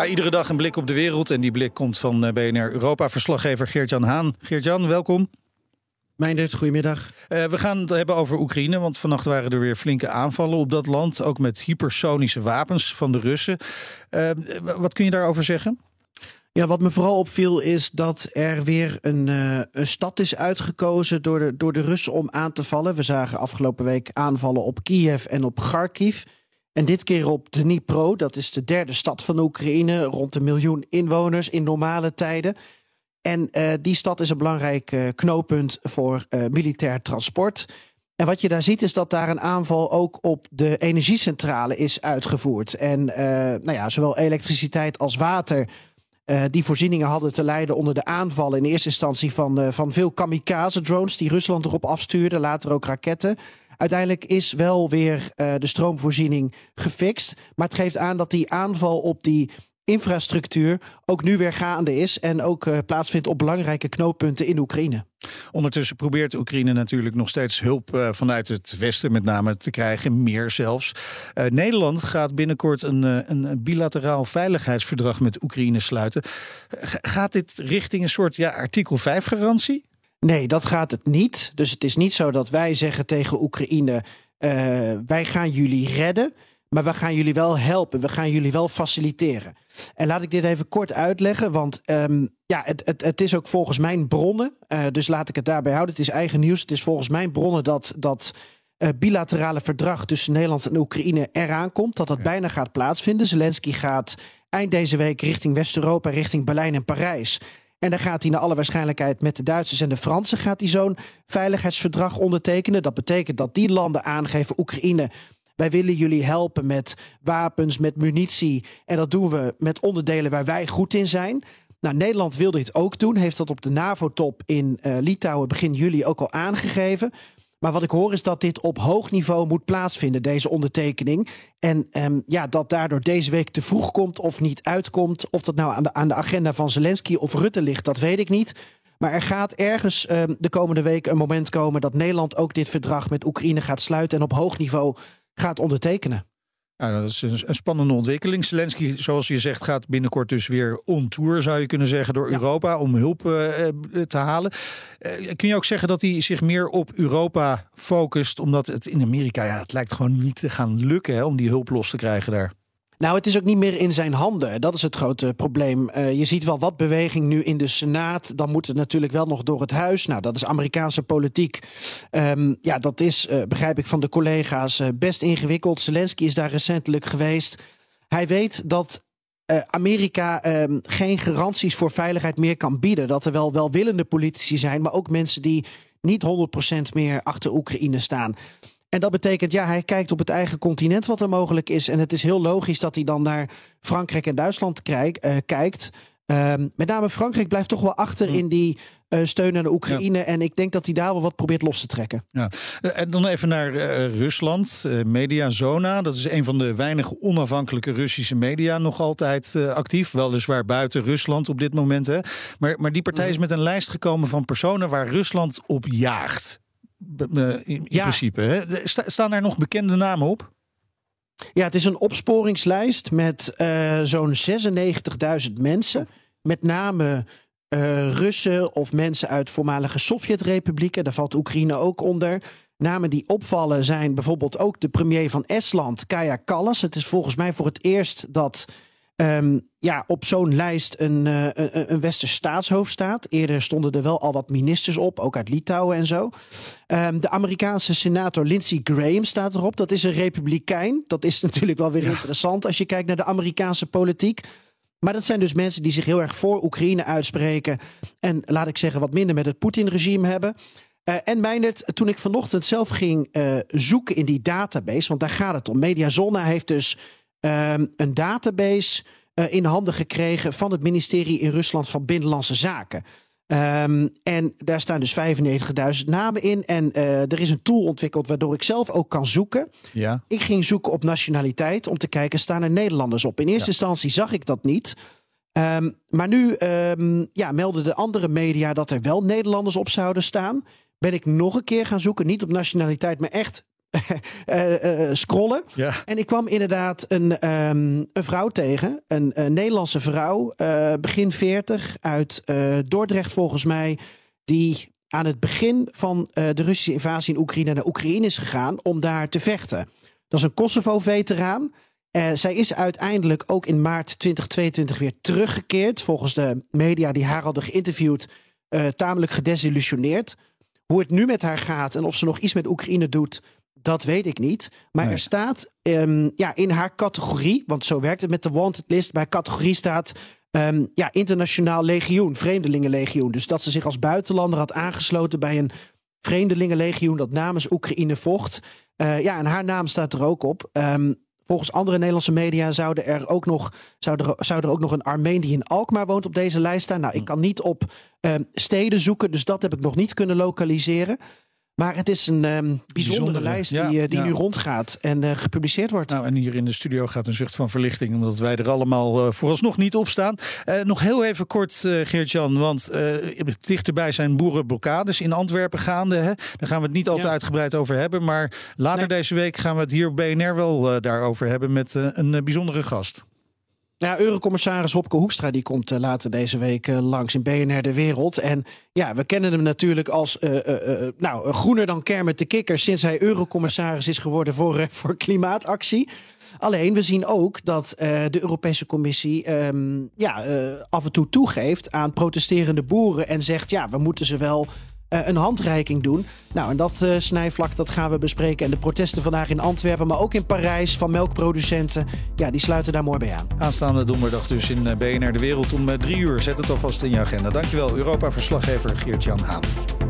Ja, iedere dag een blik op de wereld. En die blik komt van eh, BNR Europa-verslaggever Geert-Jan Haan. Geert-Jan, welkom. Meindert, goedemiddag. Uh, we gaan het hebben over Oekraïne, want vannacht waren er weer flinke aanvallen op dat land. Ook met hypersonische wapens van de Russen. Uh, wat kun je daarover zeggen? Ja, wat me vooral opviel is dat er weer een, uh, een stad is uitgekozen door de, door de Russen om aan te vallen. We zagen afgelopen week aanvallen op Kiev en op Kharkiv. En dit keer op Dnipro, dat is de derde stad van Oekraïne, rond een miljoen inwoners in normale tijden. En uh, die stad is een belangrijk uh, knooppunt voor uh, militair transport. En wat je daar ziet is dat daar een aanval ook op de energiecentrale is uitgevoerd. En nou ja, zowel elektriciteit als water, die voorzieningen hadden te lijden onder de aanvallen in eerste instantie van, van veel kamikaze-drones die Rusland erop afstuurde, later ook raketten. Uiteindelijk is wel weer uh, de stroomvoorziening gefixt. Maar het geeft aan dat die aanval op die infrastructuur ook nu weer gaande is. En ook uh, plaatsvindt op belangrijke knooppunten in Oekraïne. Ondertussen probeert Oekraïne natuurlijk nog steeds hulp uh, vanuit het Westen met name te krijgen. Meer zelfs. Nederland gaat binnenkort een, een bilateraal veiligheidsverdrag met Oekraïne sluiten. Gaat dit richting een soort ja, artikel 5 garantie? Nee, dat gaat het niet. Dus het is niet zo dat wij zeggen tegen Oekraïne: uh, wij gaan jullie redden. Maar we gaan jullie wel helpen. We gaan jullie wel faciliteren. En laat ik dit even kort uitleggen. Want um, ja, het, het, het is ook volgens mijn bronnen. Uh, dus laat ik het daarbij houden. Het is eigen nieuws. Het is volgens mijn bronnen dat dat uh, bilaterale verdrag tussen Nederland en Oekraïne eraan komt. Dat dat ja. bijna gaat plaatsvinden. Zelensky gaat eind deze week richting West-Europa, richting Berlijn en Parijs. En dan gaat hij naar alle waarschijnlijkheid met de Duitsers en de Fransen gaat hij zo'n veiligheidsverdrag ondertekenen. Dat betekent dat die landen aangeven Oekraïne. Wij willen jullie helpen met wapens, met munitie. En dat doen we met onderdelen waar wij goed in zijn. Nou, Nederland wil dit ook doen. Heeft dat op de NAVO-top in uh, Litouwen begin juli ook al aangegeven. Maar wat ik hoor is dat dit op hoog niveau moet plaatsvinden, deze ondertekening. En um, ja, dat daardoor deze week te vroeg komt of niet uitkomt. Of dat nou aan de, aan de agenda van Zelensky of Rutte ligt, dat weet ik niet. Maar er gaat ergens um, de komende week een moment komen dat Nederland ook dit verdrag met Oekraïne gaat sluiten en op hoog niveau gaat ondertekenen. Ja, dat is een, een, spannende ontwikkeling. Zelensky, zoals je zegt, gaat binnenkort dus weer on tour, zou je kunnen zeggen, door ja. Europa om hulp uh, te halen. Uh, kun je ook zeggen dat hij zich meer op Europa focust, omdat het in Amerika, ja, het lijkt gewoon niet te gaan lukken hè, om die hulp los te krijgen daar. Nou, het is ook niet meer in zijn handen. Dat is het grote probleem. Uh, je ziet wel wat beweging nu in de Senaat. Dan moet het natuurlijk wel nog door het huis. Nou, dat is Amerikaanse politiek. Um, ja, dat is, uh, begrijp ik van de collega's, uh, best ingewikkeld. Zelensky is daar recentelijk geweest. Hij weet dat Amerika um, geen garanties voor veiligheid meer kan bieden. Dat er wel welwillende politici zijn, maar ook mensen die niet 100% meer achter Oekraïne staan. En dat betekent, ja, hij kijkt op het eigen continent wat er mogelijk is. En het is heel logisch dat hij dan naar Frankrijk en Duitsland uh, kijkt. Uh, met name Frankrijk blijft toch wel achter in die uh, steun aan de Oekraïne. Ja. En ik denk dat hij daar wel wat probeert los te trekken. Ja. En dan even naar uh, Rusland. Uh, Mediazona, dat is een van de weinige onafhankelijke Russische media nog altijd actief. Weliswaar buiten Rusland op dit moment. Hè. Maar, maar die partij is met een lijst gekomen van personen waar Rusland op jaagt in, in ja. principe. Hè? Staan er nog bekende namen op? Ja, het is een opsporingslijst met uh, zo'n 96.000 mensen. Met name uh, Russen of mensen uit voormalige Sovjet-republieken. Daar valt Oekraïne ook onder. Namen die opvallen zijn bijvoorbeeld ook de premier van Estland, Kaja Kallas. Het is volgens mij voor het eerst dat Um, ja, op zo'n lijst een, uh, een, een westers staatshoofd staat. Eerder stonden er wel al wat ministers op, ook uit Litouwen en zo. Um, de Amerikaanse senator Lindsey Graham staat erop. Dat is een republikein. Dat is natuurlijk wel weer ja. interessant als je kijkt naar de Amerikaanse politiek. Maar dat zijn dus mensen die zich heel erg voor Oekraïne uitspreken. En laat ik zeggen, wat minder met het Poetin-regime hebben. Uh, en Meindert, toen ik vanochtend zelf ging uh, zoeken in die database, want daar gaat het om. Mediazona heeft dus um, een database eh, in handen gekregen van het ministerie in Rusland van Binnenlandse Zaken. Ehm, en daar staan dus 95.000 namen in. En uh, er is een tool ontwikkeld waardoor ik zelf ook kan zoeken. Ja. Ik ging zoeken op nationaliteit om te kijken, staan er Nederlanders op? In eerste instantie zag ik dat niet. Um, maar nu um, ja, melden de andere media dat er wel Nederlanders op zouden staan. Ben ik nog een keer gaan zoeken, niet op nationaliteit, maar echt scrollen. Ja. En ik kwam inderdaad een, um, een vrouw tegen. Een, een Nederlandse vrouw, uh, begin 40, uit Dordrecht volgens mij. Die aan het begin van de Russische invasie in Oekraïne naar Oekraïne is gegaan om daar te vechten. Dat is een Kosovo-veteraan. zij is uiteindelijk ook in maart 2022 weer teruggekeerd. Volgens de media die haar hadden geïnterviewd, tamelijk gedesillusioneerd. Hoe het nu met haar gaat en of ze nog iets met Oekraïne doet, dat weet ik niet. Maar Nee. er staat um, ja, in haar categorie, want zo werkt het met de wanted list. Bij categorie staat um, ja, internationaal legioen, vreemdelingenlegioen. Dus dat ze zich als buitenlander had aangesloten bij een vreemdelingenlegioen dat namens Oekraïne vocht. Uh, ja, en haar naam staat er ook op. Um, volgens andere Nederlandse media zouden er ook nog, zou er, zou er ook nog een Armeen die in Alkmaar woont op deze lijst staan. Nou, ik kan niet op steden zoeken, dus dat heb ik nog niet kunnen lokaliseren. Maar het is een um, bijzondere, Bijzondere, lijst ja, die, uh, die ja. nu rondgaat en uh, gepubliceerd wordt. Nou, en hier in de studio gaat een zucht van verlichting, omdat wij er allemaal uh, vooralsnog niet op staan. Nog heel even kort, Geert-Jan, want dichterbij zijn boerenblokkades in Antwerpen gaande. Hè? Daar gaan we het niet al te Ja. uitgebreid over hebben. Maar later Nee. deze week gaan we het hier op BNR wel daarover hebben met een bijzondere gast. Ja, Eurocommissaris Wopke Hoekstra die komt uh, later deze week uh, langs in BNR De Wereld. En ja, we kennen hem natuurlijk als uh, nou, groener dan Kermit de Kikker... sinds hij Eurocommissaris is geworden voor, eh, voor klimaatactie. Alleen, we zien ook dat de Europese Commissie um, ja, af en toe toegeeft aan protesterende boeren... en zegt, ja, we moeten ze wel uh, een handreiking doen. Nou, en dat uh, snijvlak dat gaan we bespreken. En de protesten vandaag in Antwerpen, maar ook in Parijs... van melkproducenten, ja, die sluiten daar mooi bij aan. Aanstaande donderdag dus in uh, BNR De Wereld om drie uur. Zet het alvast in je agenda. Dankjewel, Europa-verslaggever Geert-Jan Haan.